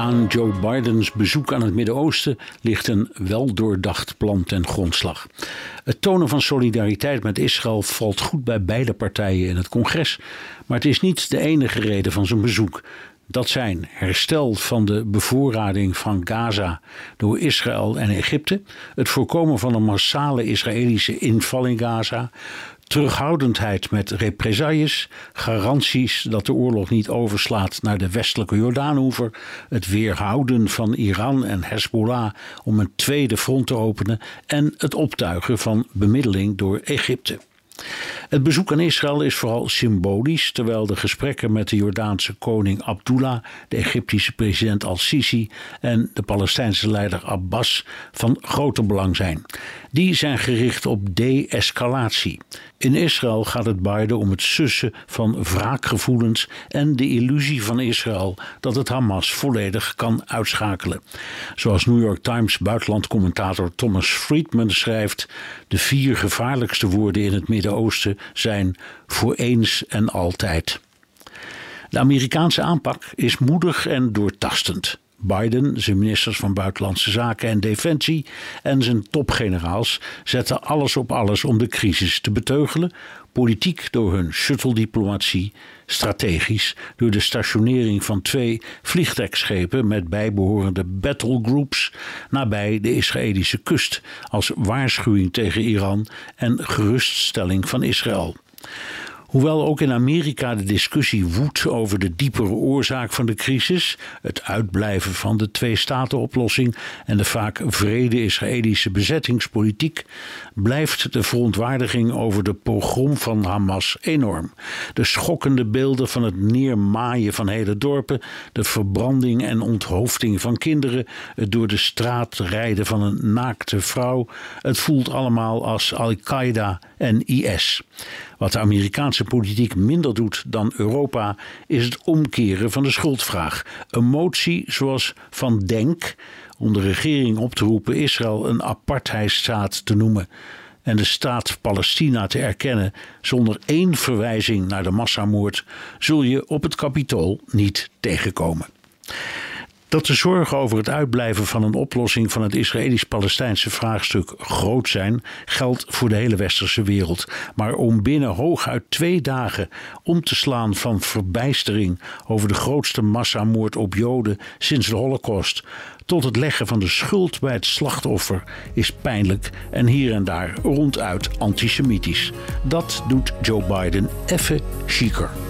Aan Joe Bidens bezoek aan het Midden-Oosten ligt een weldoordacht plan ten grondslag. Het tonen van solidariteit met Israël valt goed bij beide partijen in het congres, maar het is niet de enige reden van zijn bezoek. Dat zijn herstel van de bevoorrading van Gaza door Israël en Egypte, het voorkomen van een massale Israëlische inval in Gaza, terughoudendheid met represailles, garanties dat de oorlog niet overslaat naar de westelijke Jordaanoever, het weerhouden van Iran en Hezbollah om een tweede front te openen en het optuigen van bemiddeling door Egypte. Het bezoek aan Israël is vooral symbolisch, terwijl de gesprekken met de Jordaanse koning Abdullah, de Egyptische president al-Sisi en de Palestijnse leider Abbas van groter belang zijn. Die zijn gericht op de-escalatie. In Israël gaat het beide om het sussen van wraakgevoelens en de illusie van Israël dat het Hamas volledig kan uitschakelen. Zoals New York Times buitenlandcommentator Thomas Friedman schrijft: de vier gevaarlijkste woorden in het Midden-Oosten zijn voor eens en altijd. De Amerikaanse aanpak is moedig en doortastend. Biden, zijn ministers van Buitenlandse Zaken en Defensie en zijn topgeneraals zetten alles op alles om de crisis te beteugelen. Politiek door hun shuttle-diplomatie, strategisch door de stationering van twee vliegtuigschepen met bijbehorende battlegroups nabij de Israëlische kust als waarschuwing tegen Iran en geruststelling van Israël. Hoewel ook in Amerika de discussie woedt over de diepere oorzaak van de crisis, het uitblijven van de twee-staten-oplossing en de vaak vrede Israëlische bezettingspolitiek, blijft de verontwaardiging over de pogrom van Hamas enorm. De schokkende beelden van het neermaaien van hele dorpen, de verbranding en onthoofding van kinderen, het door de straat rijden van een naakte vrouw, het voelt allemaal als Al-Qaeda en IS. Wat de Amerikaanse politiek minder doet dan Europa is het omkeren van de schuldvraag. Een motie zoals van Denk om de regering op te roepen Israël een apartheidstaat te noemen en de staat Palestina te erkennen zonder één verwijzing naar de massamoord, zul je op het kapitool niet tegenkomen. Dat de zorgen over het uitblijven van een oplossing van het Israëlisch-Palestijnse vraagstuk groot zijn, geldt voor de hele westerse wereld. Maar om binnen hooguit twee dagen om te slaan van verbijstering over de grootste massamoord op Joden sinds de Holocaust tot het leggen van de schuld bij het slachtoffer is pijnlijk en hier en daar ronduit antisemitisch. Dat doet Joe Biden even chiquer.